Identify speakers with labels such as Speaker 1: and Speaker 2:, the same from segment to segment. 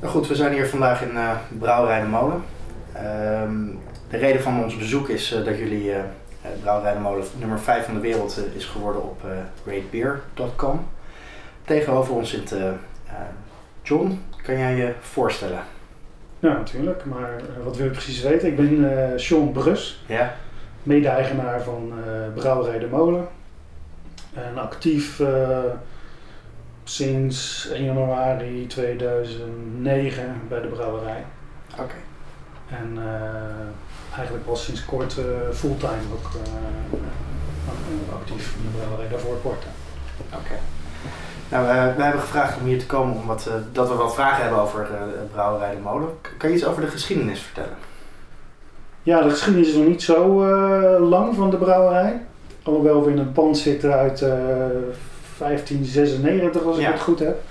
Speaker 1: Nou goed, we zijn hier vandaag in uh, Brouwerij de Molen. Ehm, de reden van ons bezoek is uh, dat jullie uh, Brouwerij de Molen nummer 5 van de wereld is geworden op ratebeer.com. Tegenover ons zit John. Kan jij je voorstellen?
Speaker 2: Ja, natuurlijk. Maar wat wil je precies weten? Ik ben Sean Brus.
Speaker 1: Ja.
Speaker 2: Mede-eigenaar van Brouwerij de Molen. En actief sinds 1 januari 2009 bij de brouwerij.
Speaker 1: Oké.
Speaker 2: En uh, eigenlijk pas sinds kort uh, fulltime ook uh, actief in de brouwerij, daarvoor kort.
Speaker 1: Oké. Nou, we hebben gevraagd om hier te komen omdat dat we wat vragen hebben over de brouwerij De Molen. Kan je iets over de geschiedenis vertellen?
Speaker 2: Ja, de geschiedenis is nog niet zo lang van de brouwerij. Alhoewel we in een pand zitten uit 1596 als ik het goed heb.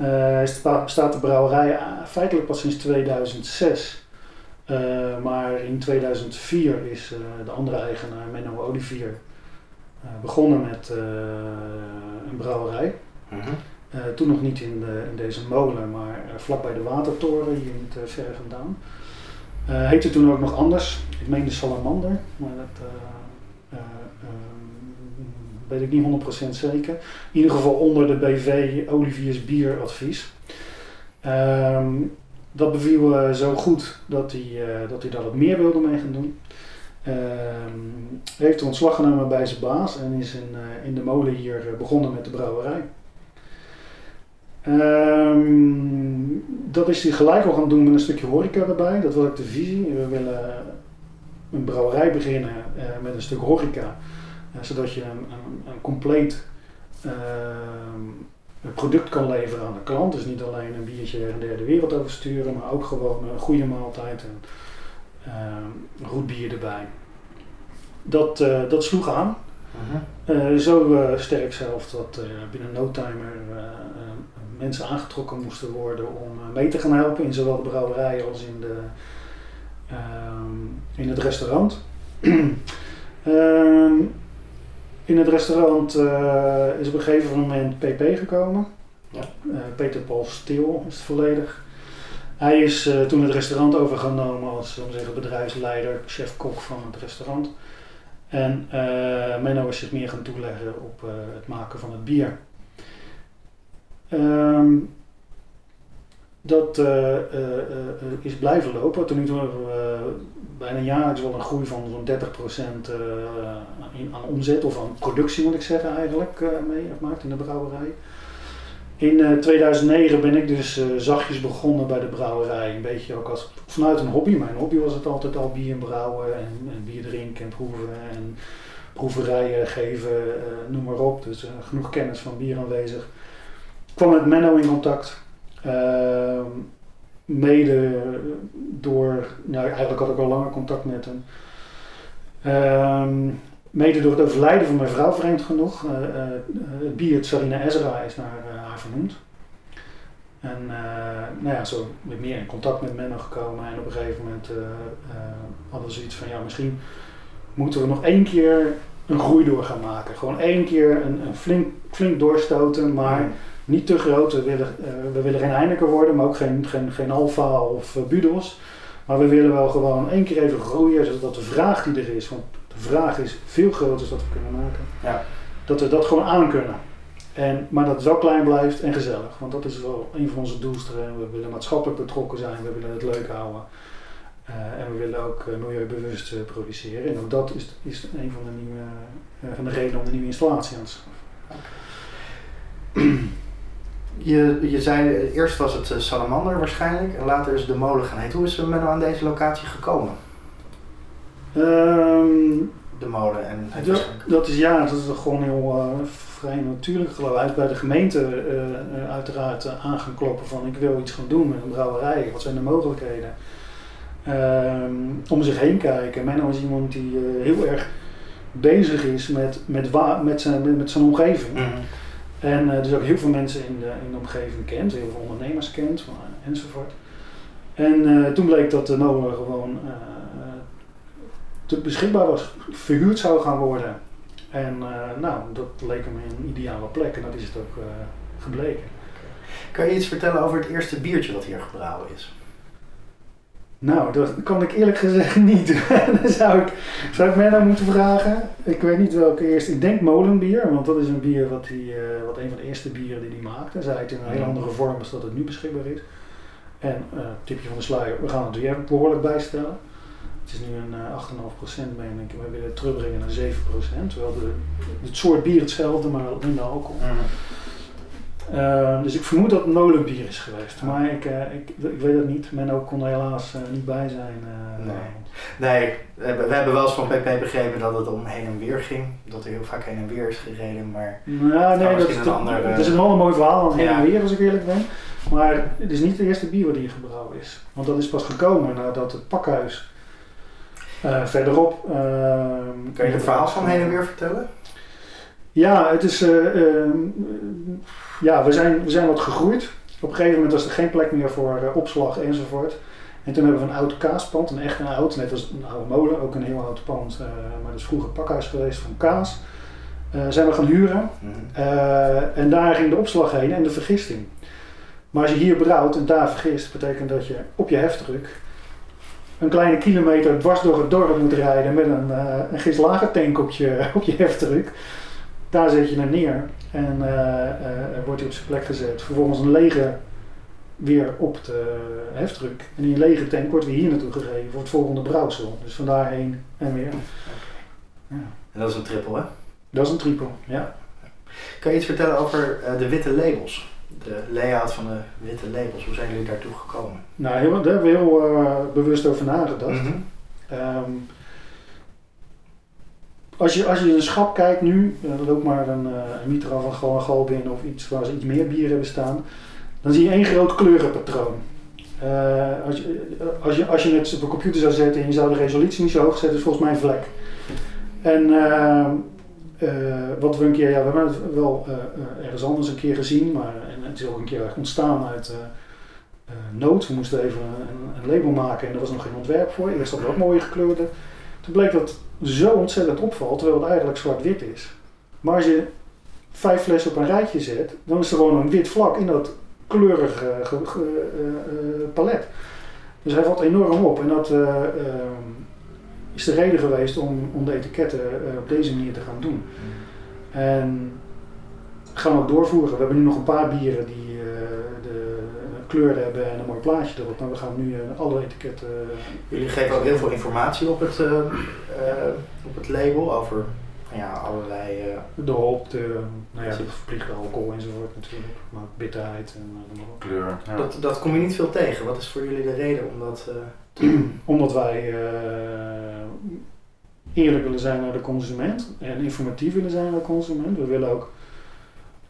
Speaker 2: Uh, bestaat de brouwerij eh, feitelijk pas sinds 2006. Uh, eh, maar in 2004 is uh, de andere eigenaar, Menno Olivier, begonnen met een brouwerij. -hmm. toen nog niet in, de, in, deze molen, maar vlakbij de Watertoren, hier niet ver vandaan. heette toen ook nog anders. Ik meende Salamander, maar dat weet ik niet 100% zeker. In ieder geval onder de BV Oliviers bieradvies. Um, dat beviel uh, zo goed dat hij, uh, dat hij daar wat meer wilde mee gaan doen. Um, heeft ontslag genomen bij zijn baas en is in, uh, in de molen hier begonnen met de brouwerij. Um, dat is hij gelijk al gaan doen met een stukje horeca erbij. Dat was ook de visie. We willen een brouwerij beginnen met een stuk horeca zodat je een, een, een compleet ehm, product kan leveren aan de klant. Dus niet alleen een biertje en derde wereld oversturen, maar ook gewoon een goede maaltijd en uh, goed bier erbij. Dat, uh, dat sloeg aan. Uh, zo uh, sterk zelf dat binnen no timer mensen aangetrokken moesten worden om mee te gaan helpen in zowel de brouwerij als in, de, ehm, in het restaurant. in het restaurant uh, is op een gegeven moment PP gekomen. Ja. Uh, Peter Paul Stil is het volledig. Hij is uh, toen het restaurant overgenomen als zeggen, bedrijfsleider, chef-kok van het restaurant. En Menno is zich meer gaan toeleggen op het maken van het bier. Um, dat uh, uh, is blijven lopen. Tot nu hebben we bijna jaarlijks wel een groei van zo'n 30% in, aan omzet of aan productie moet ik zeggen eigenlijk meegemaakt in de brouwerij. In 2009 ben ik dus zachtjes begonnen bij de brouwerij. Een beetje ook als, vanuit een hobby. Mijn hobby was het altijd al bier brouwen en, en bier drinken en proeven en proeverijen geven, noem maar op. Dus genoeg kennis van bier aanwezig. Ik kwam met Menno in contact. Ehm, mede door, nou eigenlijk had ik al langer contact met hem. Ehm, mede door het overlijden van mijn vrouw, vreemd genoeg. Uh, uh, het bier Sarina Ezra is naar haar vernoemd. En nou ja, zo met meer in contact met Menno gekomen. En op een gegeven moment hadden we zoiets van, ja, misschien moeten we nog één keer een groei door gaan maken. Gewoon één keer een, een flink, flink doorstoten, maar niet te groot. We willen, uh, we willen geen Heineken worden, maar ook geen, geen, geen Alfa of uh, Budos. Maar we willen wel gewoon één keer even groeien, zodat de vraag die er is, want de vraag is veel groter dan we kunnen maken,
Speaker 1: ja.
Speaker 2: dat we dat gewoon aan kunnen. En, maar dat het wel klein blijft en gezellig, want dat is wel een van onze doelstellingen. We willen maatschappelijk betrokken zijn, we willen het leuk houden. Uh, en we willen ook uh, milieubewust uh, produceren. En ook dat is, is een van de, nieuwe, van de redenen om de nieuwe installatie aan te schaffen.
Speaker 1: Je, je zei, eerst was het eh, Salamander waarschijnlijk en later is de molen gaan heten. Hoe is men aan deze locatie gekomen?
Speaker 2: Um,
Speaker 1: de molen en het
Speaker 2: dat, dat is ja, dat is gewoon heel uh, vrij natuurlijk geloof ik. Bij de gemeente uh, uiteraard uh, aan gaan kloppen van ik wil iets gaan doen met een brouwerij. Wat zijn de mogelijkheden? Um, om zich heen kijken. Menno is iemand die heel erg bezig is met, met, met, zijn, met zijn omgeving. Mm -hmm. En uh, dus ook heel veel mensen in de, in de omgeving kent, heel veel ondernemers kent enzovoort. En uh, toen bleek dat de molen gewoon uh, beschikbaar was, verhuurd zou gaan worden. En nou, dat leek me een ideale plek en dat is het ook gebleken.
Speaker 1: Kan je iets vertellen over het eerste biertje wat hier gebrouwen is?
Speaker 2: Nou, dat kan ik eerlijk gezegd niet. Dan zou ik, zou ik Menno moeten vragen. Ik weet niet welke eerste. Ik denk molenbier, want dat is een bier wat, die, eh, wat een van de eerste bieren die hij maakte. Zij het in een heel andere vorm als dat het nu beschikbaar is. En uh, tipje van de sluier, we gaan het weer behoorlijk bijstellen. Het is nu een uh, 8,5% meen ik. We willen het terugbrengen naar 7%. Terwijl de, het soort bier hetzelfde, maar minder alcohol. Mm. Uh, dus ik vermoed dat het molenbier is geweest. Maar ik, uh, ik, ik, weet het niet. Men ook kon er helaas uh, niet bij zijn.
Speaker 1: nee. nee, we hebben wel eens van PP begrepen dat het om heen en weer ging. Dat er heel vaak heen en weer is gereden. Maar
Speaker 2: nou, nee, dat is, een ander, het is een heel mooi verhaal aan heen en weer als ik eerlijk ben. Maar het is niet de eerste bier hier gebrouwen is. Want dat is pas gekomen nadat het pakhuis verderop...
Speaker 1: Ehm, kan je het verhaal van heen en weer vertellen?
Speaker 2: Ja, het is ehm, ja, we zijn, we zijn wat gegroeid. Op een gegeven moment was er geen plek meer voor uh, opslag enzovoort. En toen hebben we een oud kaaspand, een echt een oud, net als een oude molen, ook een heel oud pand, uh, maar dat is vroeger pakhuis geweest van kaas. Uh, zijn we gaan huren mhm. en daar ging de opslag heen en de vergisting. Maar als je hier brouwt en daar vergist, betekent dat je op je heftruck een kleine kilometer dwars door het dorp moet rijden met een, een gislagertank op je, op je heftruck. Daar zet je hem neer en uh, wordt hij op zijn plek gezet. Vervolgens een lege weer op de heftruck. En die lege tank wordt weer hier naartoe gegeven voor het volgende brouwsel. Dus vandaar heen en weer.
Speaker 1: Ja. En dat is een triple, hè?
Speaker 2: Dat is een triple, ja.
Speaker 1: Kan je iets vertellen over uh, de witte labels? De layout van de witte labels, hoe zijn jullie daartoe gekomen?
Speaker 2: Nou, heel, daar hebben we heel uh, bewust over nagedacht. Mm -hmm. um, als je, als je een schap kijkt nu, uh, er ook maar een, uh, een mitra van gewoon gal binnen of iets waar ze iets meer bier hebben staan, dan zie je één groot kleurenpatroon. Uh, als, je, als, je, als je het op een computer zou zetten en je zou de resolutie niet zo hoog zetten, is volgens mij een vlek. En wat we een keer, ja, we hebben het wel ergens anders een keer gezien, maar en het is ook een keer ontstaan uit nood. We moesten even een, een, label maken en er was nog geen ontwerp voor. Eerst hadden we ook mooie gekleurde. Toen bleek dat zo ontzettend opvalt, terwijl het eigenlijk zwart-wit is. Maar als je vijf flessen op een rijtje zet, dan is er gewoon een wit vlak in dat kleurige uh, uh, palet. Dus hij valt enorm op en dat uh, is de reden geweest om, om de etiketten op deze manier te gaan doen. En gaan we ook doorvoeren. We hebben nu nog een paar bieren die kleur hebben en een mooi plaatje erop. Maar we gaan nu uh, alle etiketten.
Speaker 1: Jullie geven ook heel veel informatie op het, uh, op het label over ja, allerlei.
Speaker 2: de hop, de, nou ja, de verplichte alcohol enzovoort natuurlijk. Maar bitterheid en
Speaker 1: kleur. Ja. Dat, dat kom je niet veel tegen. Wat is voor jullie de reden om dat te doen?
Speaker 2: Omdat wij eerlijk willen zijn naar de consument en informatief willen zijn naar de consument. We willen ook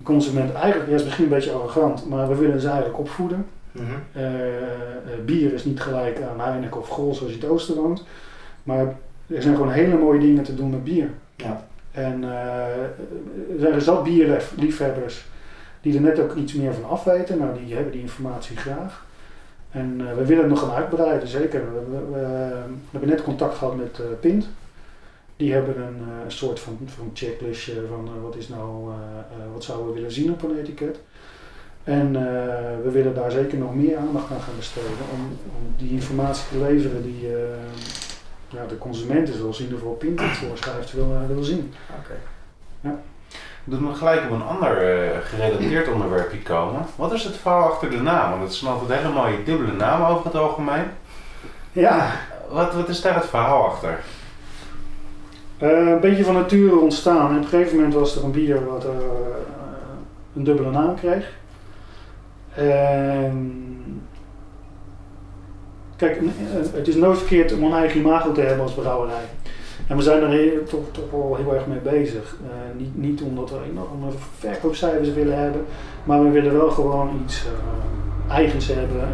Speaker 2: de consument eigenlijk, ja, is misschien een beetje arrogant, maar we willen ze eigenlijk opvoeden. Mm -hmm. uh, bier is niet gelijk aan Heineken of Gol zoals je het oosten woont. Maar er zijn gewoon hele mooie dingen te doen met bier. Ja. En uh, er zijn zat bierliefhebbers die er net ook iets meer van afweten. Nou, die hebben die informatie graag. En we willen het nog gaan uitbreiden, zeker. We, we, we hebben net contact gehad met Pint. Die hebben een uh, soort van, van checklistje van uh, wat is nou, uh, wat zouden we willen zien op een etiket. En we willen daar zeker nog meer aandacht aan gaan besteden om, om die informatie te leveren die ja, de consumenten, zoals in ieder geval Pint het voorschrijft, wil, wil zien. Oké.
Speaker 3: Ja. Doet me gelijk op een ander gerelateerd onderwerpje komen. Wat is het verhaal achter de naam? Want het zijn altijd hele mooie dubbele namen over het algemeen. Ja. Wat, wat is daar het verhaal achter?
Speaker 2: Uh, een beetje van nature ontstaan. En op een gegeven moment was er een bier wat uh, een dubbele naam kreeg. En kijk, het is nooit verkeerd om een eigen imago te hebben als brouwerij. En we zijn er toch, toch wel heel erg mee bezig. Niet, niet omdat we enorme verkoopcijfers willen hebben, maar we willen wel gewoon iets eigens hebben.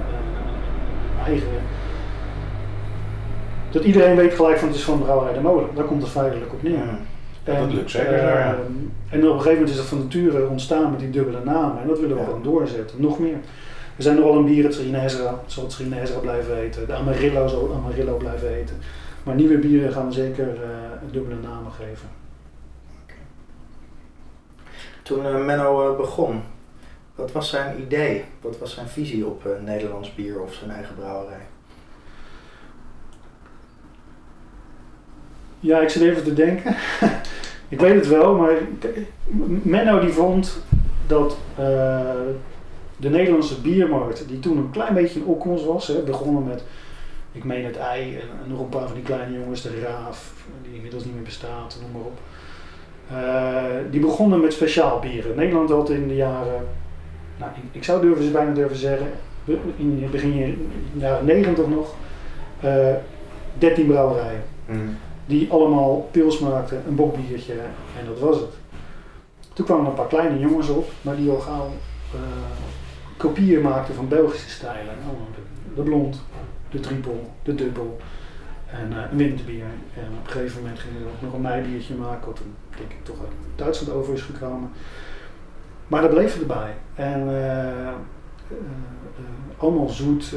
Speaker 2: eigen dat iedereen weet gelijk van het is van Brouwerij de Molen. Daar komt het feitelijk op neer. Ja,
Speaker 3: en, dat lukt zeker. Uh,
Speaker 2: en op een gegeven moment is dat van nature ontstaan met die dubbele namen. En dat willen we ja. gewoon doorzetten. Nog meer. Er zijn nogal een bier, het zal het blijven eten. De Amarillo zal Amarillo blijven eten. Maar nieuwe bieren gaan we zeker uh, dubbele namen geven.
Speaker 1: Toen uh, Menno begon, Wat was zijn idee? Wat was zijn visie op Nederlands bier of zijn eigen brouwerij?
Speaker 2: Ja, ik zit even te denken. ik weet het wel, maar Menno die vond dat uh, de Nederlandse biermarkt, die toen een klein beetje in opkomst was, hè, begonnen met, ik meen het ei en, nog een paar van die kleine jongens, de Raaf, die inmiddels niet meer bestaat, noem maar op. Uh, die begonnen met speciaal bieren. Nederland had in de jaren, nou, ik, zou durven, bijna durven zeggen, in het begin jaren 90 nog, uh, 13 brouwerijen. Mm die allemaal pils maakten, een bokbiertje en dat was het. Toen kwamen een paar kleine jongens op, maar die al gauw uh, kopieën maakten van Belgische stijlen. De, blond, de triple, de dubbel en uh, een winterbier. En op een gegeven moment gingen we ook nog een meibiertje maken, wat denk ik toch uit Duitsland over is gekomen. Maar dat bleef erbij. En uh, allemaal zoet,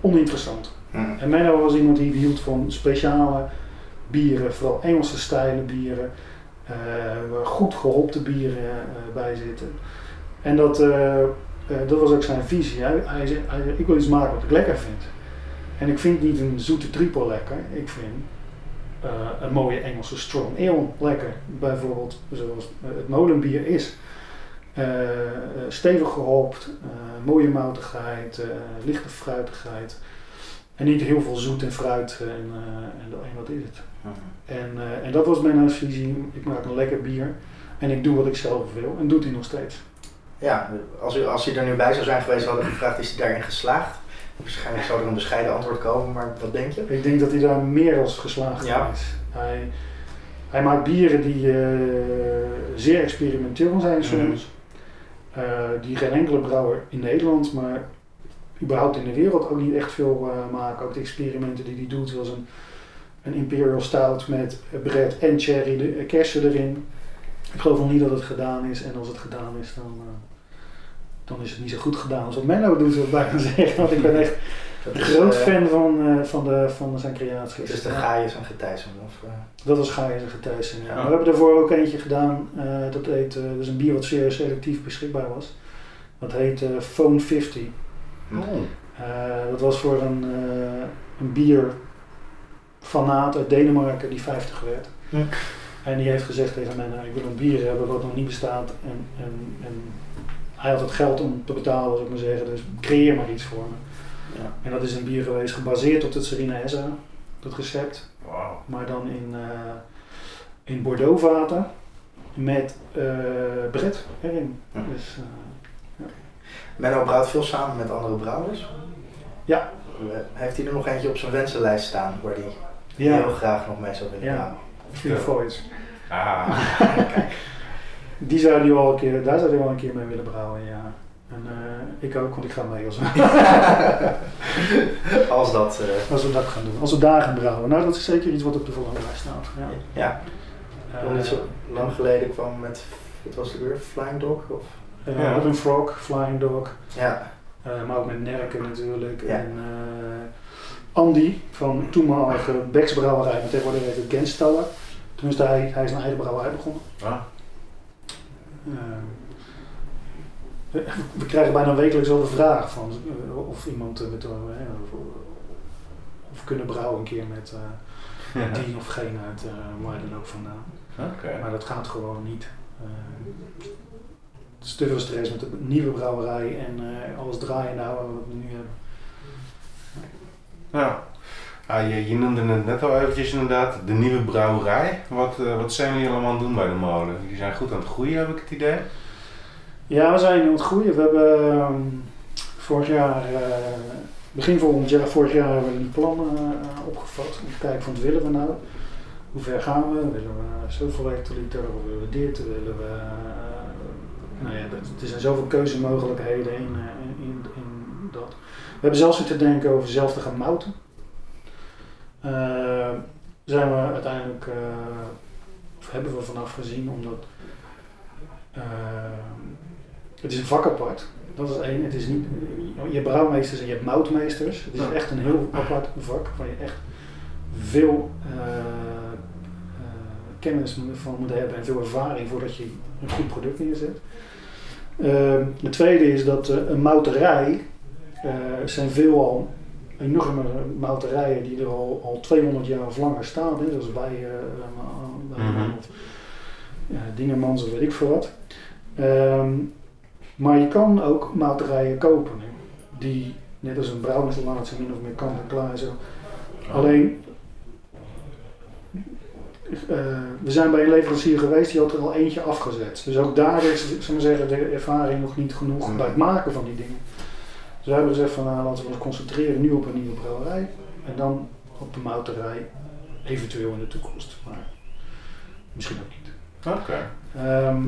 Speaker 2: oninteressant. Mm. En Menno was iemand die hield van speciale bieren, vooral Engelse stijlen bieren, uh, waar goed gehopte bieren uh, bij zitten. En dat, uh, dat was ook zijn visie. Hij, hij, zei, ik wil iets maken wat ik lekker vind. En ik vind niet een zoete triple lekker, ik vind een mooie Engelse strong ale lekker. Bijvoorbeeld zoals het molenbier is. stevig gehopt, mooie moutigheid, lichte fruitigheid. En niet heel veel zoet en fruit en, uh, en, en wat is het. Mhm. En, uh, en dat was mijn visie. Ik maak een lekker bier en ik doe wat ik zelf wil en doet hij nog steeds.
Speaker 1: Ja, als u, als u er nu bij zou zijn geweest, hadden we gevraagd, is hij daarin geslaagd? Waarschijnlijk zou er een bescheiden antwoord komen, maar wat denk je?
Speaker 2: Ik denk dat hij daar meer als geslaagd ja. is. Hij, hij maakt bieren die uh, zeer experimenteel zijn soms. Mm. die geen enkele brouwer in Nederland, maar überhaupt in de wereld ook niet echt veel uh, maken. Ook de experimenten die hij doet, zoals een, een Imperial Stout met bread en cherry, de, uh, kersen erin. Ik geloof nog niet dat het gedaan is en als het gedaan is, dan, uh, dan is het niet zo goed gedaan als wat Menno doet, zou ik bijna zeggen. Want ik ben echt een groot fan van, van, de, van zijn creaties.
Speaker 1: Dus de Gaius en Getijsen? Of,
Speaker 2: Dat was Gaius en Getijsen, ja. We hebben daarvoor ook eentje gedaan, dat heet, dat is een bier wat zeer selectief beschikbaar was. Dat heet Phone 50. Oh. Uh, dat was voor een, uh, een bierfanaat uit Denemarken die 50 werd. Ja. En die heeft gezegd tegen mij, nou, ik wil een bier hebben wat nog niet bestaat. En, en, en hij had het geld om te betalen, zou ik maar zeggen. Dus creëer maar iets voor me. Ja. En dat is een bier geweest gebaseerd op het Serena Essa, dat recept. Wow. Maar dan in, uh, in Bordeaux vaten met uh, bret erin. Ja. Dus,
Speaker 1: Menno brouwt veel samen met andere brouwers.
Speaker 2: Ja.
Speaker 1: Heeft hij er nog eentje op zijn wensenlijst staan waar hij ja. heel graag nog mee zou willen
Speaker 2: ja. brouwen? Phil Voice. Ah, kijk. Die zou die wel een keer, daar zou hij wel een keer mee willen brouwen, ja. En uh, ik ook, want ik ga mee als
Speaker 1: als, dat, uh...
Speaker 2: als we dat gaan doen. Als we daar gaan brouwen. Nou, dat is zeker iets wat op de verlanglijst staat. Ja.
Speaker 1: ja. Uh, niet zo lang geleden kwam met, wat was het weer, Flying Dog? Of?
Speaker 2: Uh, ja. Robin Frog, Flying Dog.
Speaker 1: Ja.
Speaker 2: Uh, maar ook met Nerken natuurlijk. Ja. En uh, Andy van toenmalige Beksbrouwerij, maar tegenwoordig heet het Genstaller. Tenminste, hij, hij is een eigen brouwerij begonnen. Ah. We, we, krijgen bijna wekelijks wel de vraag van of iemand met of, of kunnen brouwen een keer met ja. die of geen uit waar dan ook vandaan. Okay. Maar dat gaat gewoon niet stress met de nieuwe brouwerij en uh, alles draaien houden wat we nu hebben.
Speaker 3: Ja. Ah, je, je, noemde het net al eventjes inderdaad, de nieuwe brouwerij. Wat, uh, wat zijn jullie allemaal aan het doen bij de molen? Jullie zijn goed aan het groeien, heb ik het idee?
Speaker 2: Ja, we zijn aan het groeien. We hebben uh, vorig jaar, uh, begin volgend jaar, vorig jaar hebben we die plannen opgevat. Om te kijken van wat willen we nou? Hoe ver gaan we? Willen we zoveel hectoliter? Of willen we dit? Willen we nou ja, er zijn zoveel keuzemogelijkheden in, eh, in, in, dat. We hebben zelfs zitten denken over zelf te gaan mouten. Uh, zijn we uiteindelijk, uh, of hebben we vanaf gezien, omdat uh, het is een vak apart. Dat is één. Het is niet, je hebt brouwmeesters en je hebt moutmeesters. Het is echt een heel apart vak waar je echt veel kennis van moet hebben en veel ervaring voordat je een goed product neerzet. Ehm, de tweede is dat een mouterij, er zijn veelal enorme mouterijen die er al, al 200 jaar of langer staan, hè, zoals bij, bij mm of Dingemans of weet ik veel wat. Ehm, maar je kan ook mouterijen kopen, hè, die net als een brouwinstallatie min of meer kant en klaar zo. Oh. Alleen, uh, we zijn bij een leverancier geweest die had er al eentje afgezet. Dus ook daar is zeg maar zeggen, de ervaring nog niet genoeg mm. bij het maken van die dingen. Dus we hebben gezegd van nou, laten we ons concentreren nu op een nieuwe brouwerij en dan op de mouterij eventueel in de toekomst. Maar misschien ook niet.
Speaker 3: Oké.
Speaker 1: Ehm,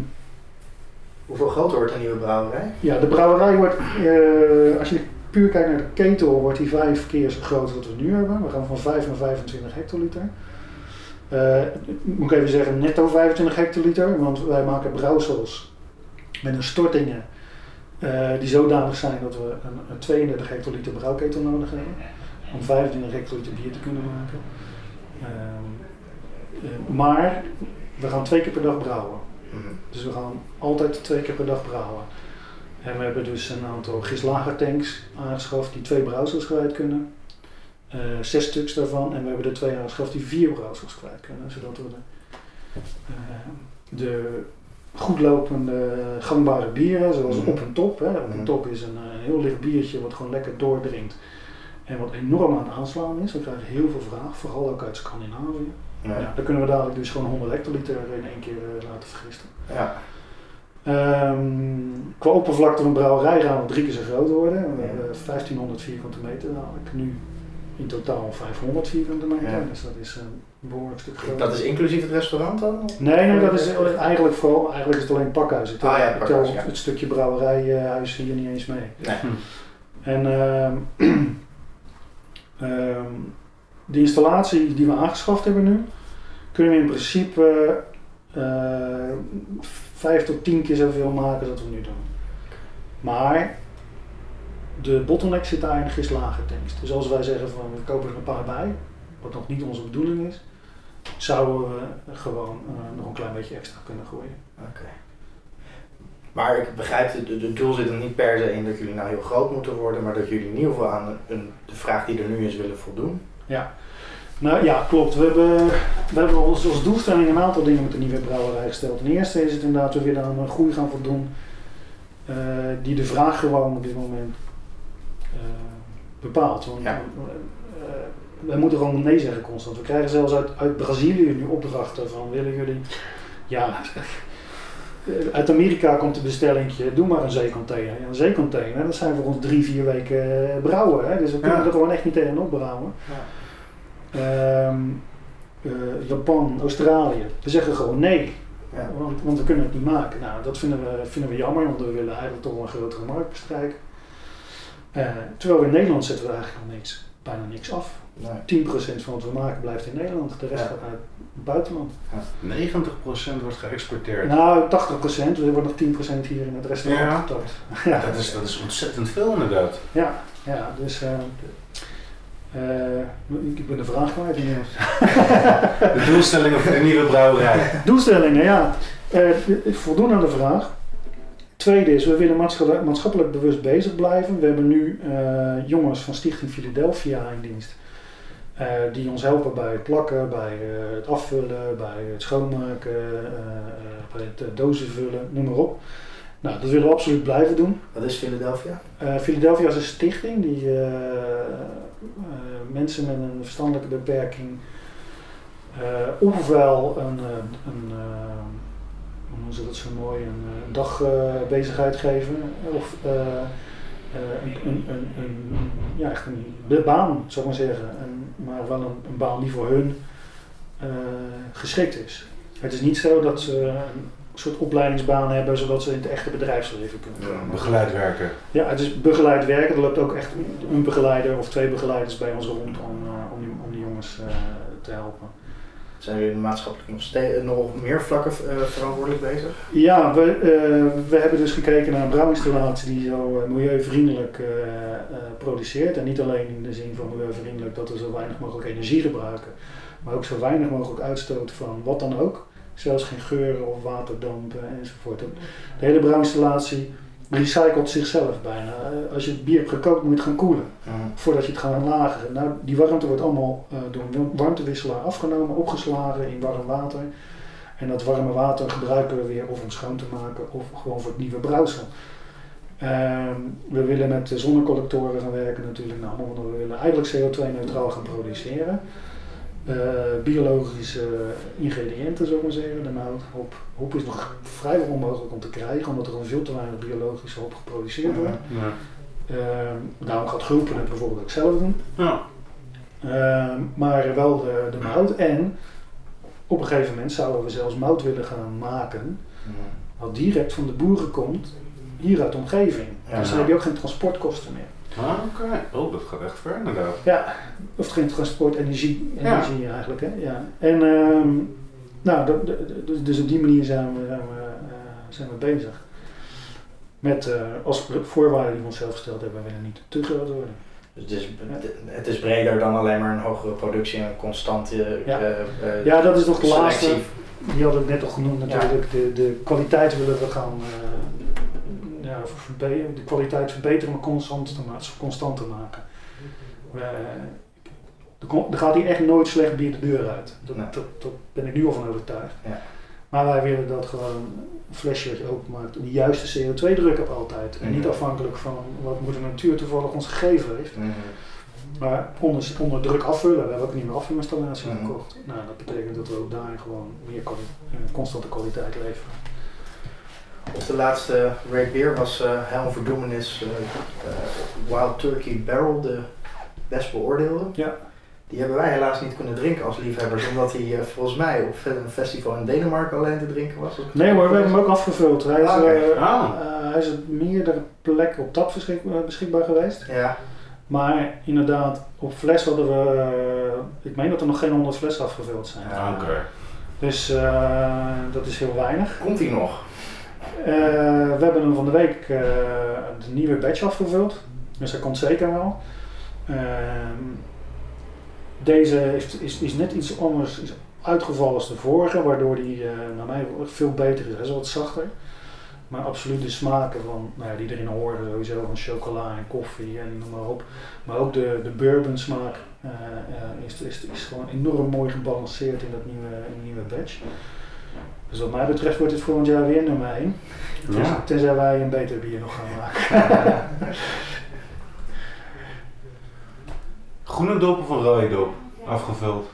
Speaker 1: Hoeveel groter wordt een nieuwe brouwerij?
Speaker 2: Ja, de brouwerij wordt, uh, als je puur kijkt naar de ketel, wordt die vijf keer zo groot als wat we nu hebben. We gaan van 5 naar 25 hectoliter. Uh, moet ik even zeggen, netto 25 hectoliter, want wij maken brouwsels met een stortingen uh, die zodanig zijn dat we een, een 32 hectoliter brouwketel nodig hebben om 25 hectoliter bier te kunnen maken. Uh, maar we gaan twee keer per dag brouwen. Mhm. Dus we gaan altijd twee keer per dag brouwen. En we hebben dus een aantal gislagertanks aangeschaft die twee brouwsels kwijt kunnen. Uh, zes stuks daarvan. En we hebben er twee aangeschaft die vier brouwsels kwijt kunnen. Zodat we de, de goedlopende gangbare bieren, zoals mhm. op en top. Hè. Op en mhm. top is een, een, heel licht biertje wat gewoon lekker doordringt en wat enorm aan het aanslaan is. We krijgen heel veel vraag, vooral ook uit Scandinavië. Ja. ja dan kunnen we dadelijk dus gewoon 100 hectoliter in één keer uh, laten vergisten.
Speaker 1: Ja.
Speaker 2: Um, qua oppervlakte van brouwerij gaan we drie keer zo groot worden. We hebben 1500 vierkante meter dadelijk. Nu in totaal 500 vierkante meter. Ja. Dus dat is een behoorlijk stuk groter.
Speaker 1: Dat is inclusief het restaurant dan?
Speaker 2: Nee, nee, dat is eigenlijk vooral, eigenlijk is het alleen pakhuis. Ik
Speaker 1: ah, ja, pakhuis,
Speaker 2: ja. het stukje brouwerijhuis hier niet eens mee.
Speaker 1: Nee.
Speaker 2: En um, um, de installatie die we aangeschaft hebben nu, kunnen we in principe uh, vijf tot tien keer zoveel maken als we nu doen. Maar de bottleneck zit daar in de gislage tanks. Dus als wij zeggen van we kopen er een paar bij, wat nog niet onze bedoeling is, zouden we gewoon uh, nog een klein beetje extra kunnen groeien.
Speaker 1: Oké. Maar ik begrijp, het de doel zit er niet per se in dat jullie nou heel groot moeten worden, maar dat jullie in ieder geval aan een, de vraag die er nu is willen voldoen.
Speaker 2: Ja, nou ja, klopt. We hebben, we hebben als, als doelstelling een aantal dingen met de nieuwe brouwerij gesteld. Ten eerste is het inderdaad, we willen aan een groei gaan voldoen uh, die de vraag gewoon op dit moment uh, bepaalt. Want, ja. uh, wij moeten gewoon nee zeggen constant. We krijgen zelfs uit, uit Brazilië nu opdrachten van willen jullie, ja, uit Amerika komt de bestellingje, doe maar een zeecontainer. Ja, een zeecontainer, dat zijn voor ons drie, vier weken brouwen. Hè? Dus we kunnen ja. er gewoon echt niet tegenop brouwen. Ja. Um, uh, Japan, Australië. We zeggen gewoon nee. Ja. Want, want, we kunnen het niet maken. Nou, dat vinden we, vinden we jammer, want we willen eigenlijk toch een grotere markt bestrijken. Uh, terwijl we in Nederland zetten we eigenlijk nog niks, bijna niks af. Nee. 10% van wat we maken blijft in Nederland, de rest ja. gaat naar het buitenland.
Speaker 3: Ja. 90% wordt geëxporteerd.
Speaker 2: Nou, 80%, er wordt nog 10% hier in het restaurant ja. getopt.
Speaker 3: Ja, dat is, dat is ontzettend veel inderdaad.
Speaker 2: Ja, ja dus uh, uh, ik ben de vraag kwijt inmiddels.
Speaker 3: de doelstellingen voor de nieuwe brouwerij.
Speaker 2: Doelstellingen, ja. Voldoen aan de vraag. Tweede is, we willen maatschappelijk bewust bezig blijven. We hebben nu uh, jongens van Stichting Philadelphia in dienst. die ons helpen bij het plakken, bij het afvullen, bij het schoonmaken, bij het dozen vullen, noem maar op. Nou, dat willen we absoluut blijven doen.
Speaker 1: Wat is Philadelphia?
Speaker 2: Philadelphia is een stichting die mensen met een verstandelijke beperking ofwel een, eh, een, hoe ze dat zo mooi, een dagbezigheid geven, of een, een, een, een, ja, echt een baan, zou ik maar zeggen, en, maar wel een, baan die voor hun geschikt is. Het is niet zo dat ze een soort opleidingsbaan hebben, zodat ze in het echte bedrijfsleven kunnen
Speaker 3: ja, Begeleid werken.
Speaker 2: Ja, het is begeleid werken. Er loopt ook echt een begeleider of twee begeleiders bij ons rond om, uh, om, die, om die jongens uh, te helpen.
Speaker 1: Zijn jullie maatschappelijk nog, steeds, nog meer vlakken uh, verantwoordelijk bezig?
Speaker 2: Ja, we, we hebben dus gekeken naar een brouwinstallatie die zo milieuvriendelijk produceert. En niet alleen in de zin van milieuvriendelijk dat we zo weinig mogelijk energie gebruiken, maar ook zo weinig mogelijk uitstoot van wat dan ook. Zelfs geen geuren of waterdampen enzovoort. De hele brouwinstallatie recycelt zichzelf bijna. Eh, als je het bier hebt gekookt moet je het gaan koelen. Voordat je het gaat lageren. Nou, die warmte wordt allemaal uh, door een warmtewisselaar afgenomen, opgeslagen in warm water. En dat warme water gebruiken we weer of om schoon te maken of gewoon voor het nieuwe brouwsel. Ehm, we willen met zonnecollectoren gaan werken natuurlijk. Nou, we willen eigenlijk CO2-neutraal gaan produceren. Uh, biologische ingrediënten, zo maar zeggen. De mout, hop. Hop is nog vrijwel onmogelijk om te krijgen, omdat er gewoon veel te weinig biologische hop geproduceerd wordt. Ja. Ehm, daarom gaat groepen het bijvoorbeeld ook zelf doen. Ja. Ehm, maar wel de, de mout. En op een gegeven moment zouden we zelfs mout willen gaan maken, wat direct van de boeren komt, hier uit de omgeving. Dus dan heb je ook geen transportkosten meer.
Speaker 3: Ah, oké. Oh, dat gaat echt ver inderdaad.
Speaker 2: Ja, of geen transport, energie, energie eigenlijk. Hè? Ja. En um, nou, dus, dus op die manier zijn we, zijn we, uh, zijn we bezig. Met uh, als voorwaarde die we onszelf gesteld hebben, we willen niet te groot worden.
Speaker 1: Dus het is, het is breder dan alleen maar een hogere productie en een constante
Speaker 2: ja. Uh, ja, dat is toch de laatste. Die hadden het net al genoemd natuurlijk. De, de kwaliteit willen we gaan ja, de kwaliteit verbeteren, maar constant te, constant te maken. er gaat hier echt nooit slecht bier de deur uit. Dat, nee. dat, dat ben ik nu al van overtuigd. Ja. Maar wij willen dat gewoon een flesje openmaakt, de juiste CO2-druk hebt altijd. En niet mhm. afhankelijk van wat de natuur toevallig ons gegeven heeft. Mm Maar onder, onder druk afvullen. We hebben ook niet meer afvulinstallatie mm gekocht. Nou, dat betekent dat we ook daar gewoon meer constante kwaliteit leveren.
Speaker 1: De laatste Red Beer was uh, Helm Verdoemenis uh, Wild Turkey Barrel, de best beoordeelde. Ja. Die hebben wij helaas niet kunnen drinken als liefhebbers, omdat hij uh, volgens mij op een festival in Denemarken alleen te drinken was.
Speaker 2: Nee maar we hebben hem ook afgevuld. Hij is, ah, ah. hij is op meerdere plekken op tap beschikbaar geweest. Ja. Maar inderdaad, op fles hadden we, ik meen dat er nog geen 100 flessen afgevuld zijn.
Speaker 3: Ah, oké.
Speaker 2: Dus dat is heel weinig.
Speaker 1: Komt hij nog?
Speaker 2: Uh, we hebben hem van de week de nieuwe badge afgevuld. Dus hij komt zeker wel. Uh, deze heeft, is, is net iets anders is uitgevallen als de vorige, waardoor die uh, naar mij veel beter is. Hij is wat zachter. Maar absoluut de smaken van, nou ja, die erin horen, sowieso van chocola en koffie en noem maar op. Maar ook de, de bourbon smaak is, is, is gewoon enorm mooi gebalanceerd in dat nieuwe, nieuwe badge. Dus wat mij betreft wordt het volgend jaar weer nummer 1. Dus, Tenzij wij een beter bier nog gaan maken.
Speaker 3: Groene dop of een rode dop? Afgevuld?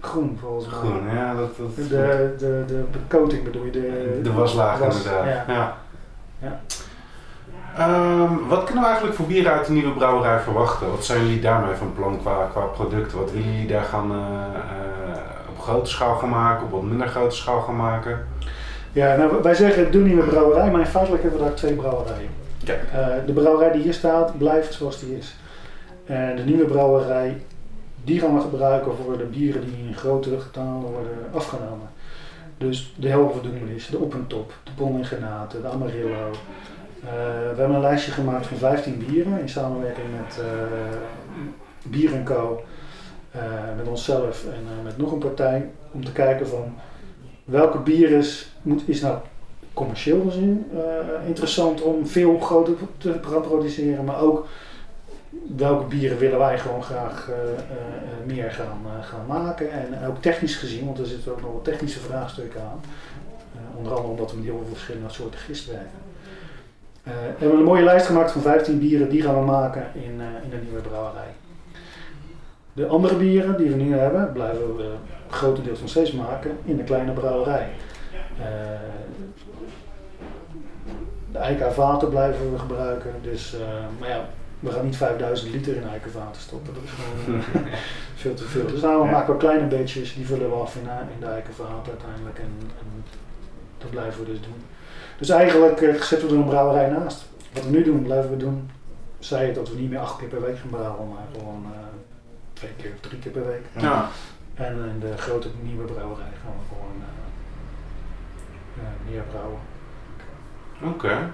Speaker 2: Groen volgens mij.
Speaker 3: Groen, ja. Dat, dat,
Speaker 2: de, de, de, de coating bedoel je? De,
Speaker 3: de waslaag was, inderdaad. Ja. ja. ja. Um, wat kunnen we eigenlijk voor bieren uit de nieuwe brouwerij verwachten? Wat zijn jullie daarmee van plan qua, qua producten? Wat willen jullie daar gaan uh, grote schaal gaan maken, op wat minder grote schaal gaan maken?
Speaker 2: Ja, nou, wij zeggen doe niet meer brouwerij, maar in feitelijk hebben we daar twee brouwerijen. Uh, de brouwerij die hier staat, blijft zoals die is. En de nieuwe brouwerij, die gaan we gebruiken voor de bieren die in grotere getalen worden afgenomen. Dus de is de Op en Top, de Bon Genate, de Amarillo. Uh, we hebben een lijstje gemaakt van 15 bieren in samenwerking met uh, Co. Uh, met onszelf en uh, met nog een partij om te kijken van welke bier is, moet, is nou commercieel gezien uh, interessant om veel groter te produceren, maar ook welke bieren willen wij gewoon graag meer gaan, gaan maken en ook technisch gezien, want er zitten ook nog wat technische vraagstukken aan, onder andere omdat we met heel veel verschillende soorten gist werken. we hebben een mooie lijst gemaakt van 15 bieren, die gaan we maken in, in de nieuwe brouwerij. De andere bieren die we nu hebben, blijven we grotendeels nog steeds maken in de kleine brouwerij. Uh, de eikenvaten blijven we gebruiken, dus, uh, maar ja, we gaan niet 5000 liter in eikenvaten stoppen, dat is gewoon uh, veel te veel. Dus nou, we maken we kleine beetjes, die vullen we af in, in de eikenvaten uiteindelijk en, en, dat blijven we dus doen. Dus eigenlijk zetten we er een brouwerij naast. Wat we nu doen, blijven we doen. Zij dat we niet meer acht keer per week gaan brouwen, maar gewoon twee keer of drie keer per week. Ja. En in de grote nieuwe brouwerij gaan we gewoon uh, meer brouwen.
Speaker 3: Oké.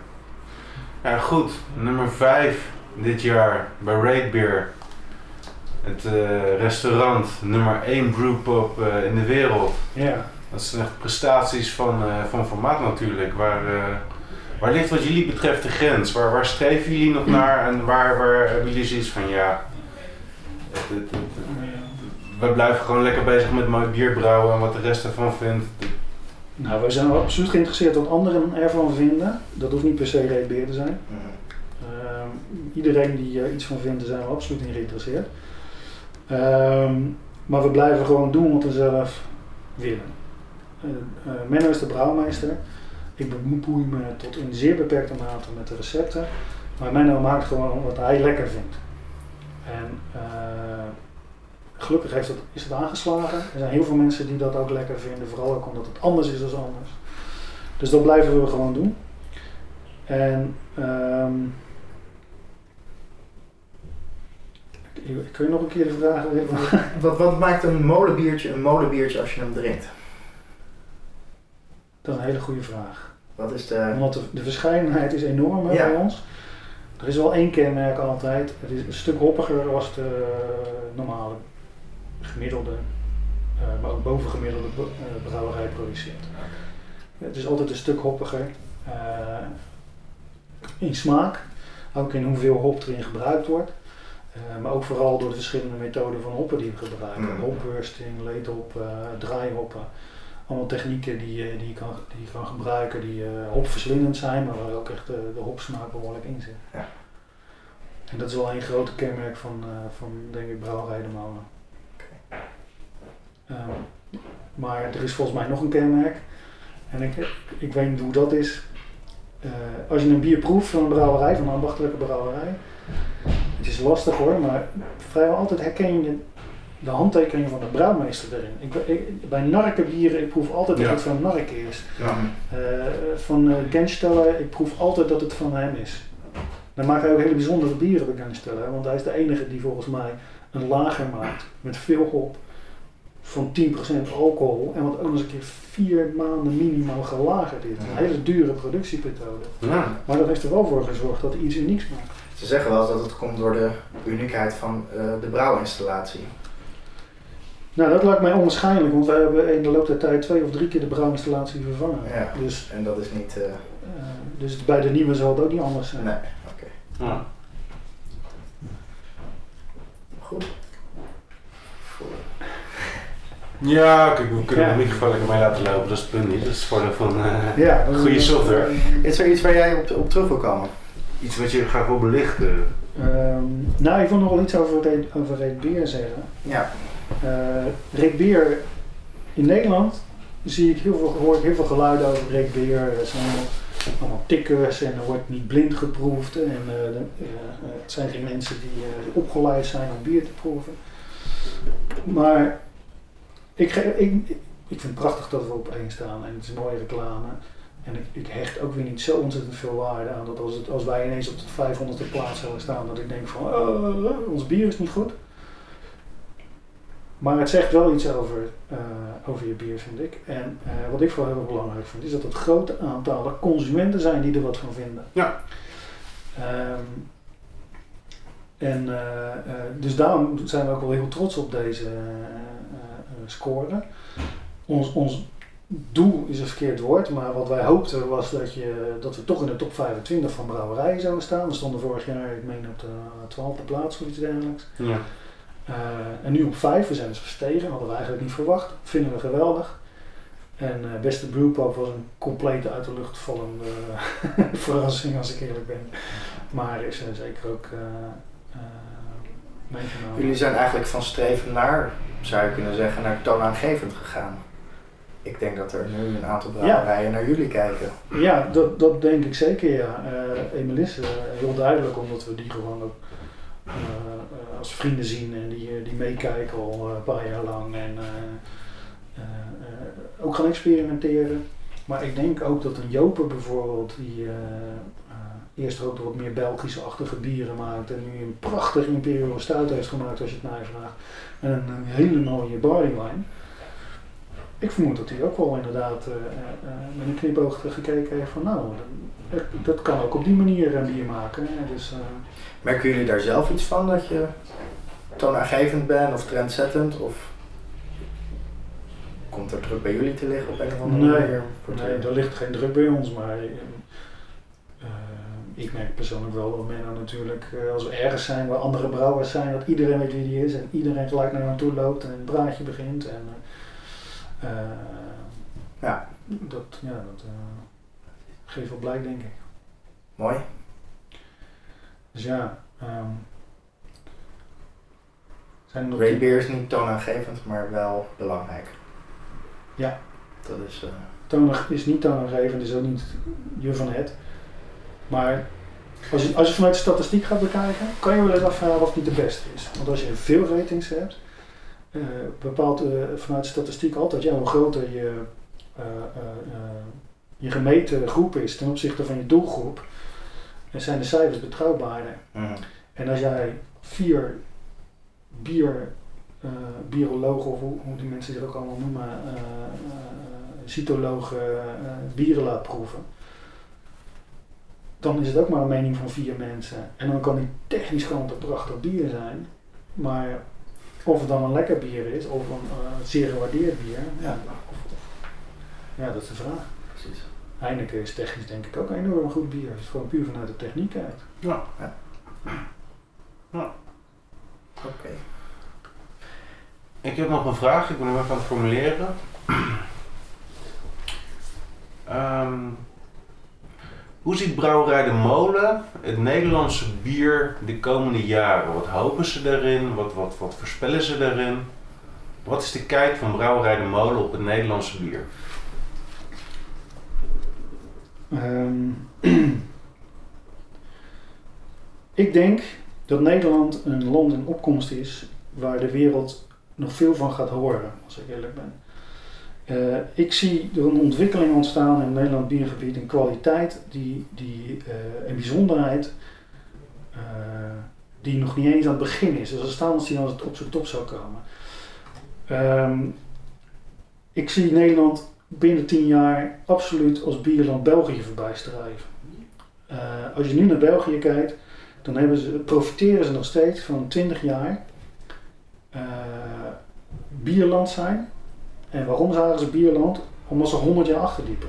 Speaker 3: Ja, goed. Nummer 5 dit jaar bij Rate Beer. Het restaurant nummer 1 brewpub in de wereld.
Speaker 2: Ja.
Speaker 3: Dat zijn echt prestaties van, van formaat natuurlijk. Waar, waar ligt wat jullie betreft de grens? Waar, waar streven jullie nog naar en waar, waar hebben jullie zoiets van ja... We blijven gewoon lekker bezig met mooi bier brouwen en wat de rest ervan vindt.
Speaker 2: Nou, wij zijn absoluut geïnteresseerd wat anderen ervan vinden. Dat hoeft niet per se reetbeer te zijn. Mhm. Ehm, iedereen die er iets van vindt, daar zijn we absoluut in geïnteresseerd. Ehm, maar we blijven gewoon doen wat we zelf willen. Uh, Menno is de brouwmeester. Ik bemoei me tot in zeer beperkte mate met de recepten. Maar Menno maakt gewoon wat hij lekker vindt. En uh, gelukkig heeft het, is het aangeslagen. Er zijn heel veel mensen die dat ook lekker vinden, vooral ook omdat het anders is dan anders. Dus dat blijven we gewoon doen. En um, kun je nog een keer de vraag
Speaker 1: wat, wat maakt een molenbiertje een molenbiertje als je hem drinkt?
Speaker 2: Dat is een hele goede vraag.
Speaker 1: Wat is de...
Speaker 2: Omdat de, de verscheidenheid is enorm bij ons. Er is wel één kenmerk altijd. Het is een stuk hoppiger als de normale gemiddelde, uh, maar ook bovengemiddelde uh, brouwerij produceert. Het is altijd een stuk hoppiger in smaak, ook in hoeveel hop erin gebruikt wordt. maar ook vooral door de verschillende methoden van hoppen die we gebruiken. Mm. Hopbursting, leedhop, draaihoppen. Allemaal technieken die, die, je kan, die je kan gebruiken die hopverslindend zijn, maar waar ook echt de, de hopsmaak behoorlijk in zit. Ja. En dat is wel een grote kenmerk van, van denk ik, brouwerij de Molen. Ehm, maar er is volgens mij nog een kenmerk. En ik, ik weet niet hoe dat is. Uh, als je een bier proeft van een brouwerij, van een ambachtelijke brouwerij. Het is lastig hoor, maar vrijwel altijd herken je de handtekening van de brouwmeester erin. Ik, ik, bij narkenbieren, ik proef altijd dat het van Nark is. Ja. Uh, van uh, Gensteller, ik proef altijd dat het van hem is. Dan maakt hij ook hele bijzondere bieren bij Gensteller, want hij is de enige die volgens mij een lager maakt met veel hop van 10% alcohol en wat ook nog eens een keer vier maanden minimaal gelagerd is. Een hele dure productiemethode. Ja. Maar dat heeft er wel voor gezorgd dat hij iets unieks maakt.
Speaker 1: Ze zeggen wel dat het komt door de uniekheid van uh, de brouwinstallatie.
Speaker 2: Nou, dat lijkt mij onwaarschijnlijk, want we hebben in de loop der tijd twee of drie keer de brouwinstallatie vervangen.
Speaker 1: Ja, dus, en dat is niet... Uh... Uh,
Speaker 2: dus bij de nieuwe zal het ook niet anders zijn.
Speaker 1: Nee, oké. Ja. Goed.
Speaker 3: Ja, kijk, we kunnen ja. de microfoon lekker mee laten lopen, dat is het punt niet. Dat is het voordeel van uh, ja, goede software.
Speaker 1: Is er iets waar jij op, op terug wil komen?
Speaker 3: Iets wat je graag wil belichten?
Speaker 2: Um, nou, ik wil nog wel iets over, over Reed Beer zeggen.
Speaker 1: Ja.
Speaker 2: Uh, Reed Beer in Nederland zie ik heel veel, hoor ik heel veel geluiden over Reed Beer. Er zijn allemaal, tikkers en er wordt niet blind geproefd. En uh, de, het zijn geen mensen die opgeleid zijn om bier te proeven. Maar ik, ik, vind het prachtig dat we op één staan en het is mooie reclame. En ik, ik, hecht ook weer niet zo ontzettend veel waarde aan dat als, het, als wij ineens op de 500ste plaats zouden staan, dat ik denk van oh, ons bier is niet goed. Maar het zegt wel iets over, uh, over je bier, vind ik. En uh, wat ik vooral heel belangrijk vind, is dat het grote aantal consumenten zijn die er wat van vinden.
Speaker 3: Ja.
Speaker 2: Um, en uh, dus daarom zijn we ook wel heel trots op deze scoren. Ons, ons doel is een verkeerd woord, maar wat wij hoopten was dat, je, dat we toch in de top 25 van brouwerijen zouden staan. We stonden vorig jaar, ik meen, op de 12e plaats of iets dergelijks. Ja. Uh, en nu op 5, we zijn dus gestegen, hadden we eigenlijk niet verwacht. Vinden we geweldig. En uh, beste brewpub was een complete uit de lucht vallende verrassing als ik eerlijk ben. Maar is er zeker ook meegenomen.
Speaker 1: Jullie zijn eigenlijk van streven naar zou je kunnen zeggen, naar toonaangevend gegaan. Ik denk dat er nu een aantal brouwerijen naar jullie kijken.
Speaker 2: Ja, dat, dat denk ik zeker, ja. Uh, Emilis, uh, heel duidelijk, omdat we die gewoon ook uh, als vrienden zien en die, die meekijken al een paar jaar lang en ook gaan experimenteren. Maar ik denk ook dat een Joper bijvoorbeeld, die eerst ook wat meer Belgische-achtige bieren maakt en nu een prachtig Imperial Stout heeft gemaakt als je het mij vraagt. En een, hele mooie barley. Ik vermoed dat hij ook wel inderdaad met een knipoog gekeken heeft van nou, dat, dat kan ook op die manier een bier maken. Dus,
Speaker 1: Merken jullie daar zelf iets van dat je toonaangevend ben of trendzettend? Of komt er druk bij jullie te liggen op een of andere
Speaker 2: Nee,
Speaker 1: manier?
Speaker 2: Nee, er ligt geen druk bij ons, maar eh, eh, ik merk persoonlijk wel dat men natuurlijk, eh, als we ergens zijn waar andere brouwers zijn, dat iedereen weet wie die is en iedereen gelijk naar hem toe loopt en een praatje begint. En, eh,
Speaker 1: Ja.
Speaker 2: Dat, ja, dat geeft wel blijk, denk ik.
Speaker 1: Mooi.
Speaker 2: Dus ja, ehm zijn er nog
Speaker 1: beer is niet toonaangevend, maar wel belangrijk.
Speaker 2: Ja.
Speaker 1: Dat is...
Speaker 2: Tonig is niet toonaangevend, is ook niet je van het. Maar als je, als je vanuit de statistiek gaat bekijken, kan je wel eens afvragen wat niet de beste is. Want als je veel ratings hebt, eh, bepaalt eh, vanuit de statistiek altijd ja, hoe groter je, je gemeten groep is ten opzichte van je doelgroep, en zijn de cijfers betrouwbaarder.
Speaker 1: mhm.
Speaker 2: En als jij vier bier, eh biologen, of hoe, hoe die mensen zich ook allemaal noemen, eh, eh, cytologen, bieren laat proeven, dan is het ook maar een mening van vier mensen. En dan kan die technisch gewoon een prachtig bier zijn, maar of het dan een lekker bier is of een zeer gewaardeerd bier, ja, ja, dat is de vraag. Heineken is technisch denk ik ook een enorm goed bier. Het is gewoon puur vanuit de techniek kijkt.
Speaker 3: Ja.
Speaker 1: Oké.
Speaker 3: Ik heb nog een vraag, ik ben hem even aan het formuleren. Ehm, hoe ziet Brouwerij de Molen het Nederlandse bier de komende jaren? Wat hopen ze daarin? Wat, wat, wat voorspellen ze daarin? Wat is de kijk van Brouwerij de Molen op het Nederlandse bier?
Speaker 2: Ehm, ik denk dat Nederland een land in opkomst is waar de wereld nog veel van gaat horen, als ik eerlijk ben. Eh, ik zie er een ontwikkeling ontstaan in het Nederland biergebied, een kwaliteit die, die, eh, en bijzonderheid eh, die nog niet eens aan het begin is. Dus als staan als die als het op zijn top zou komen. Ehm, ik zie Nederland binnen tien jaar absoluut als bierland België voorbij strijven. Eh, als je nu naar België kijkt, dan hebben ze, profiteren ze nog steeds van 20 jaar eh, bierland zijn. En waarom zagen ze bierland? Omdat ze 100 jaar achterliepen.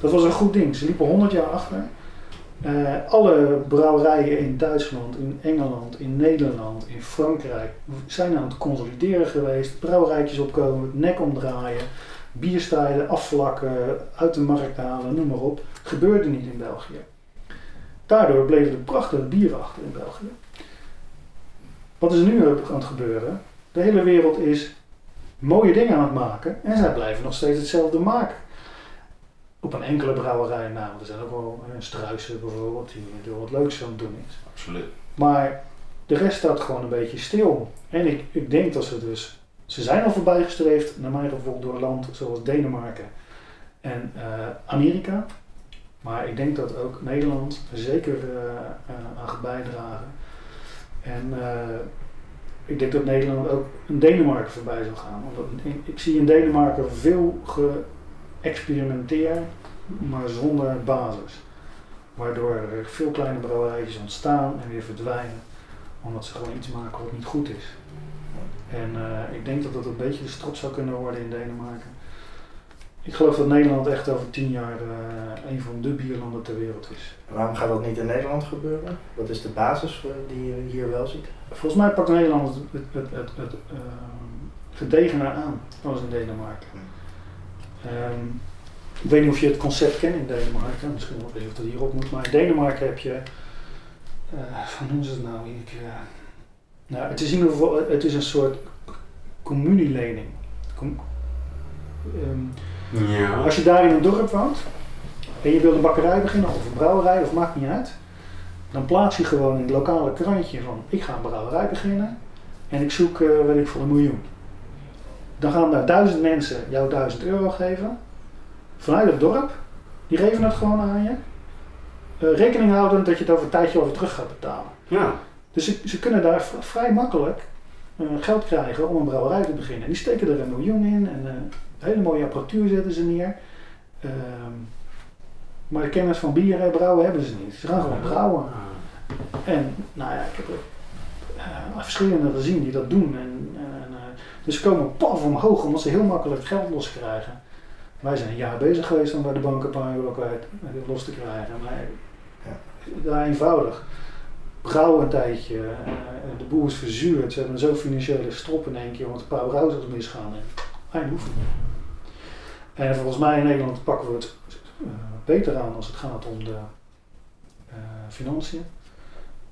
Speaker 2: Dat was een goed ding. Ze liepen 100 jaar achter. Eh, alle brouwerijen in Duitsland, in Engeland, in Nederland, in Frankrijk zijn aan het consolideren geweest. Brouwerijtjes opkomen, nek omdraaien bierstijlen afvlakken, uit de markt halen, noem maar op. Gebeurde niet in België. Daardoor bleven er prachtige bieren achter in België. Wat is er nu aan het gebeuren? De hele wereld is mooie dingen aan het maken en zij blijven nog steeds hetzelfde maken. Op een enkele brouwerij, nou, er zijn ook wel een Struisen bijvoorbeeld, die er wat leuks aan het doen is.
Speaker 3: Absoluut.
Speaker 2: Maar de rest staat gewoon een beetje stil. En ik, ik denk dat ze dus. Ze zijn al voorbijgestreefd, naar mijn gevoel, door land zoals Denemarken en eh, Amerika. Maar ik denk dat ook Nederland er zeker eh, eh, aan gaat bijdragen. En ik denk dat Nederland ook een Denemarken voorbij zal gaan. Omdat ik zie in Denemarken veel geëxperimenteerd, maar zonder basis. Waardoor er veel kleine brouwerijtjes ontstaan en weer verdwijnen. Omdat ze gewoon iets maken wat niet goed is. En eh, ik denk dat dat een beetje de strot zou kunnen worden in Denemarken. Ik geloof dat Nederland echt over tien jaar eh, een van de bierlanden ter wereld is.
Speaker 1: Waarom gaat dat niet in Nederland gebeuren? Wat is de basis die je hier wel ziet?
Speaker 2: Volgens mij pakt Nederland het, het, het, het, het ehm, gedegener aan als in Denemarken. Ehm, ik weet niet of je het concept kent in Denemarken, misschien wel even dat hierop moet, maar in Denemarken heb je, eh hoe noemen ze het nou? Ik, nou, het is in ieder geval, het is een soort communielening. Com- ehm,
Speaker 3: Ja.
Speaker 2: als je daar in een dorp woont en je wil een bakkerij beginnen of een brouwerij of maakt niet uit, dan plaats je gewoon in het lokale krantje van ik ga een brouwerij beginnen en ik zoek, weet ik voor een miljoen. Dan gaan daar duizend mensen jou duizend euro geven vanuit het dorp. Die geven het gewoon aan je. Eh, rekening houdend dat je het over een tijdje over terug gaat betalen.
Speaker 3: Ja.
Speaker 2: Dus ze, ze kunnen daar vrij makkelijk eh, geld krijgen om een brouwerij te beginnen. Die steken er een miljoen in en eh, hele mooie apparatuur zetten ze neer. Ehm, maar de kennis van bier en brouwen hebben ze niet. Ze gaan gewoon brouwen. En nou ja, ik heb er verschillende gezien die dat doen. En, en dus ze komen paf omhoog omdat ze heel makkelijk geld los krijgen. Wij zijn een jaar bezig geweest om bij de banken een paar euro kwijt los te krijgen. Maar ja. daar eenvoudig. Brouw een tijdje, de boer is verzuurd, ze hebben zo financiële strop in één keer, want een paar auto's misgaan. En eindhoeven. En volgens mij in Nederland pakken we het uh, beter aan als het gaat om de uh, financiën.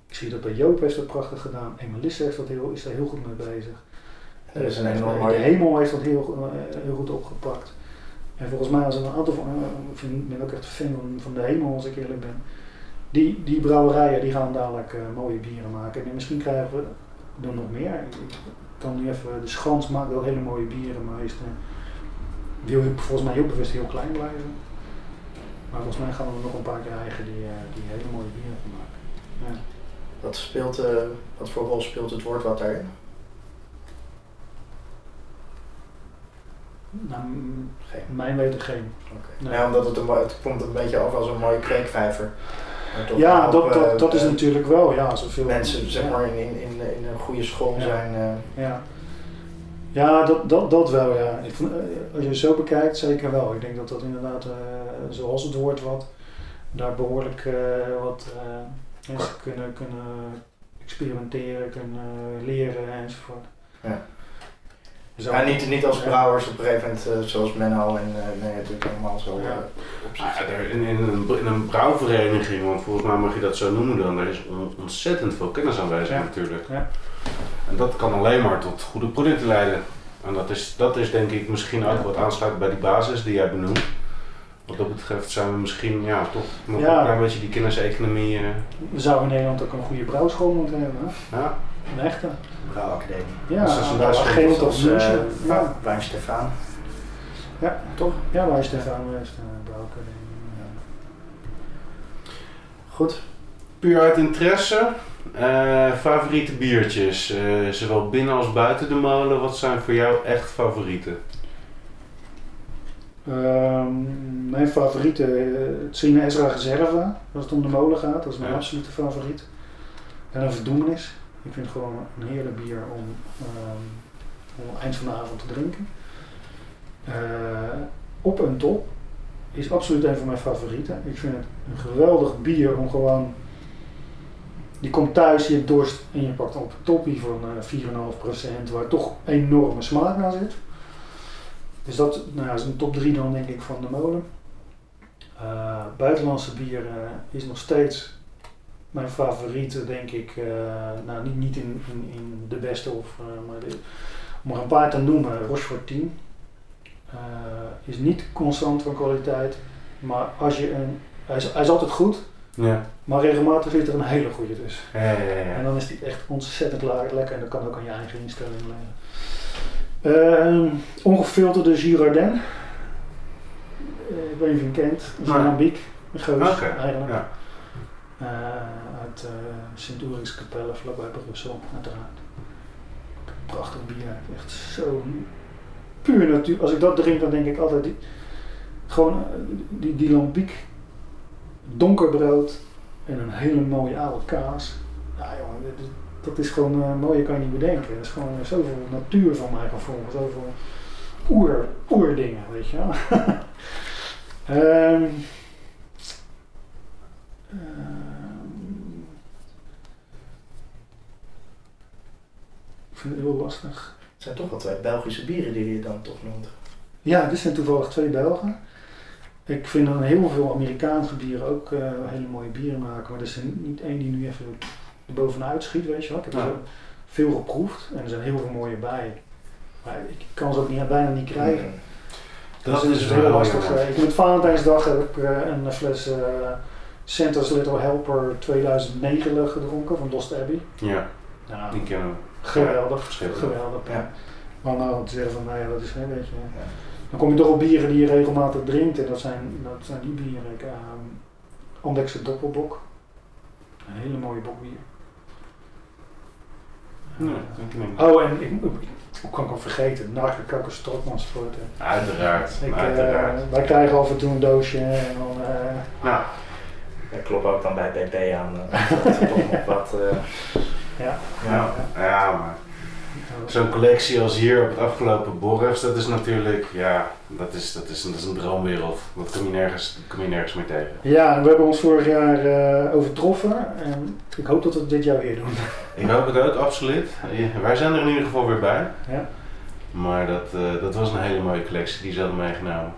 Speaker 2: Ik zie dat bij Joop heeft dat prachtig gedaan. Emelisse heeft dat heel, is daar heel goed mee bezig.
Speaker 1: Er is een enorm
Speaker 2: De hemel heeft dat heel, heel goed opgepakt. En volgens mij als er een aantal van, ik ben ook echt fan van, van de hemel als ik eerlijk ben. Die, die brouwerijen die gaan dadelijk mooie bieren maken. En misschien krijgen we er nog meer. Ik kan nu even, de Schans maakt wel hele mooie bieren, maar is wil volgens mij heel bewust heel klein blijven. Maar volgens mij gaan we er nog een paar krijgen die, uh, die hele mooie bieren van maken. Ja.
Speaker 1: Wat, speelt, uh, wat voor rol speelt het woord wat daarin?
Speaker 2: Nou, geen. mijn weten geen.
Speaker 1: Okay. Nee. Ja, omdat het, een, het komt een beetje af als een mooie kweekvijver.
Speaker 2: Ja, dat, dat, uh, dat is natuurlijk wel, ja, zoveel
Speaker 1: mensen zeg maar in, in, in, in een goede school zijn.
Speaker 2: ja. Ja, dat, dat, dat wel, ja. Ik vond, als je het zo bekijkt, zeker wel. Ik denk dat dat inderdaad, uh, zoals het woord wat, daar behoorlijk uh, wat uh, mensen kunnen, kunnen experimenteren, kunnen leren enzovoort.
Speaker 1: Ja. Zo. Ja, niet, niet als brouwers op een gegeven moment, zoals Menno en nee, natuurlijk helemaal zo ja.
Speaker 3: op zich. Ja, in, in, een, in een brouwvereniging, want volgens mij mag je dat zo noemen dan, er is ontzettend veel kennis aanwezig natuurlijk.
Speaker 2: Ja.
Speaker 3: En dat kan alleen maar tot goede producten leiden. En dat is, dat is denk ik misschien ook wat aansluit bij die basis die jij benoemt. Wat dat betreft zijn we misschien ja, toch nog ja. een klein beetje die kenniseconomie. Uh...
Speaker 2: We zouden in Nederland ook een goede brouwschool moeten hebben. Hè?
Speaker 3: Ja.
Speaker 2: Een echte.
Speaker 1: Brouwacademie.
Speaker 2: Ja, dus dat is een geen tot uh,
Speaker 1: ja. Wijn Stefan.
Speaker 2: Ja, toch? Ja, Wijn Stefan heeft een brouwacademie. Ja.
Speaker 1: Goed.
Speaker 3: Puur uit interesse, uh, favoriete biertjes, uh, zowel binnen als buiten de molen, wat zijn voor jou echt favorieten?
Speaker 2: Um, mijn favoriete, uh, het Sine Ezra Reserve, als het om de molen gaat, dat is mijn ja. absolute favoriet. En een verdoemenis. Ik vind gewoon een heerlijk bier om, um, om eind van de avond te drinken. op en top is absoluut een van mijn favorieten. Ik vind het een geweldig bier om gewoon je komt thuis, je hebt dorst en je pakt op een toppie van uh, 4,5% waar toch enorme smaak aan zit. Dus dat nou ja, is een top 3 dan denk ik van de molen. Uh, buitenlandse bieren is nog steeds mijn favoriete denk ik. Uh, nou niet, niet in, in, in, de beste of maar de, om er een paar te noemen. Rochefort 10 is niet constant van kwaliteit. Maar als je een, hij is, hij is altijd goed.
Speaker 3: Ja.
Speaker 2: Maar regelmatig zit er een hele goede tussen.
Speaker 3: Ja, ja, ja.
Speaker 2: En dan is die echt ontzettend lekker en dat kan ook aan je eigen instelling liggen. Uh, ongefilterde Girardin. Ik weet niet of je hem kent. Dat is een Lambiek. Een geus
Speaker 3: okay.
Speaker 2: eigenlijk.
Speaker 3: Ja.
Speaker 2: Uh, uit uh, Sint-Ulrikskapelle vlakbij Brussel, uiteraard. Prachtig bier. Echt zo puur natuur. Als ik dat drink, dan denk ik altijd die, gewoon die, die Lambiek donker brood en een hele mooie oude kaas. Ja jongen, dat is gewoon uh, mooier kan je niet bedenken. Dat is gewoon zoveel natuur van mij gevoel, zoveel oer, oerdingen, weet je wel. um, vind het heel lastig.
Speaker 1: Het zijn toch wel twee Belgische bieren die je dan toch noemt.
Speaker 2: Ja, dit zijn toevallig twee Belgen. Ik vind dan heel veel Amerikaanse bieren ook uh, hele mooie bieren maken, maar er is niet één die nu even er bovenuit schiet, weet je wel. Ik heb er veel geproefd en er zijn heel veel mooie bij. Maar ik kan ze ook niet, bijna niet krijgen.
Speaker 3: Dat, dat is, is heel lastig.
Speaker 2: Ja. Ik, met Valentijnsdag heb ik uh, een fles uh, Santa's Little Helper 2009 gedronken van Lost Abbey.
Speaker 3: Ja,
Speaker 2: nou,
Speaker 3: die kennen we.
Speaker 2: Geweldig, ja, geweldig. Ja. Maar nou, te zeggen van, nou ja, dat is een beetje... Ja dan kom je toch op bieren die je regelmatig drinkt. En dat zijn, dat zijn die bieren. Ik, uh, Andekse Doppelbok. Een hele mooie bokbier.
Speaker 3: Ja,
Speaker 2: oh, en ik, hoe kan ik hem vergeten? Nagelkakker Stokmanspoorten.
Speaker 3: Uiteraard.
Speaker 2: Ik, uh,
Speaker 3: uiteraard.
Speaker 2: wij krijgen af en toe een doosje en dan... Uh,
Speaker 1: nou, dat klopt ook dan bij BP aan. Uh, toch nog wat...
Speaker 2: Ja,
Speaker 3: ja, ja maar zo'n collectie als hier op het afgelopen Borgs, dat is natuurlijk, ja, dat is, dat is, dat is een droomwereld. Dat kom je nergens, kom je nergens meer tegen.
Speaker 2: Ja, we hebben ons vorig jaar uh, overtroffen en ik hoop dat we het dit jaar weer doen.
Speaker 3: Ik hoop het ook, absoluut. Wij zijn er in ieder geval weer bij.
Speaker 2: Ja.
Speaker 3: Maar dat, uh, dat was een hele mooie collectie die ze hadden meegenomen.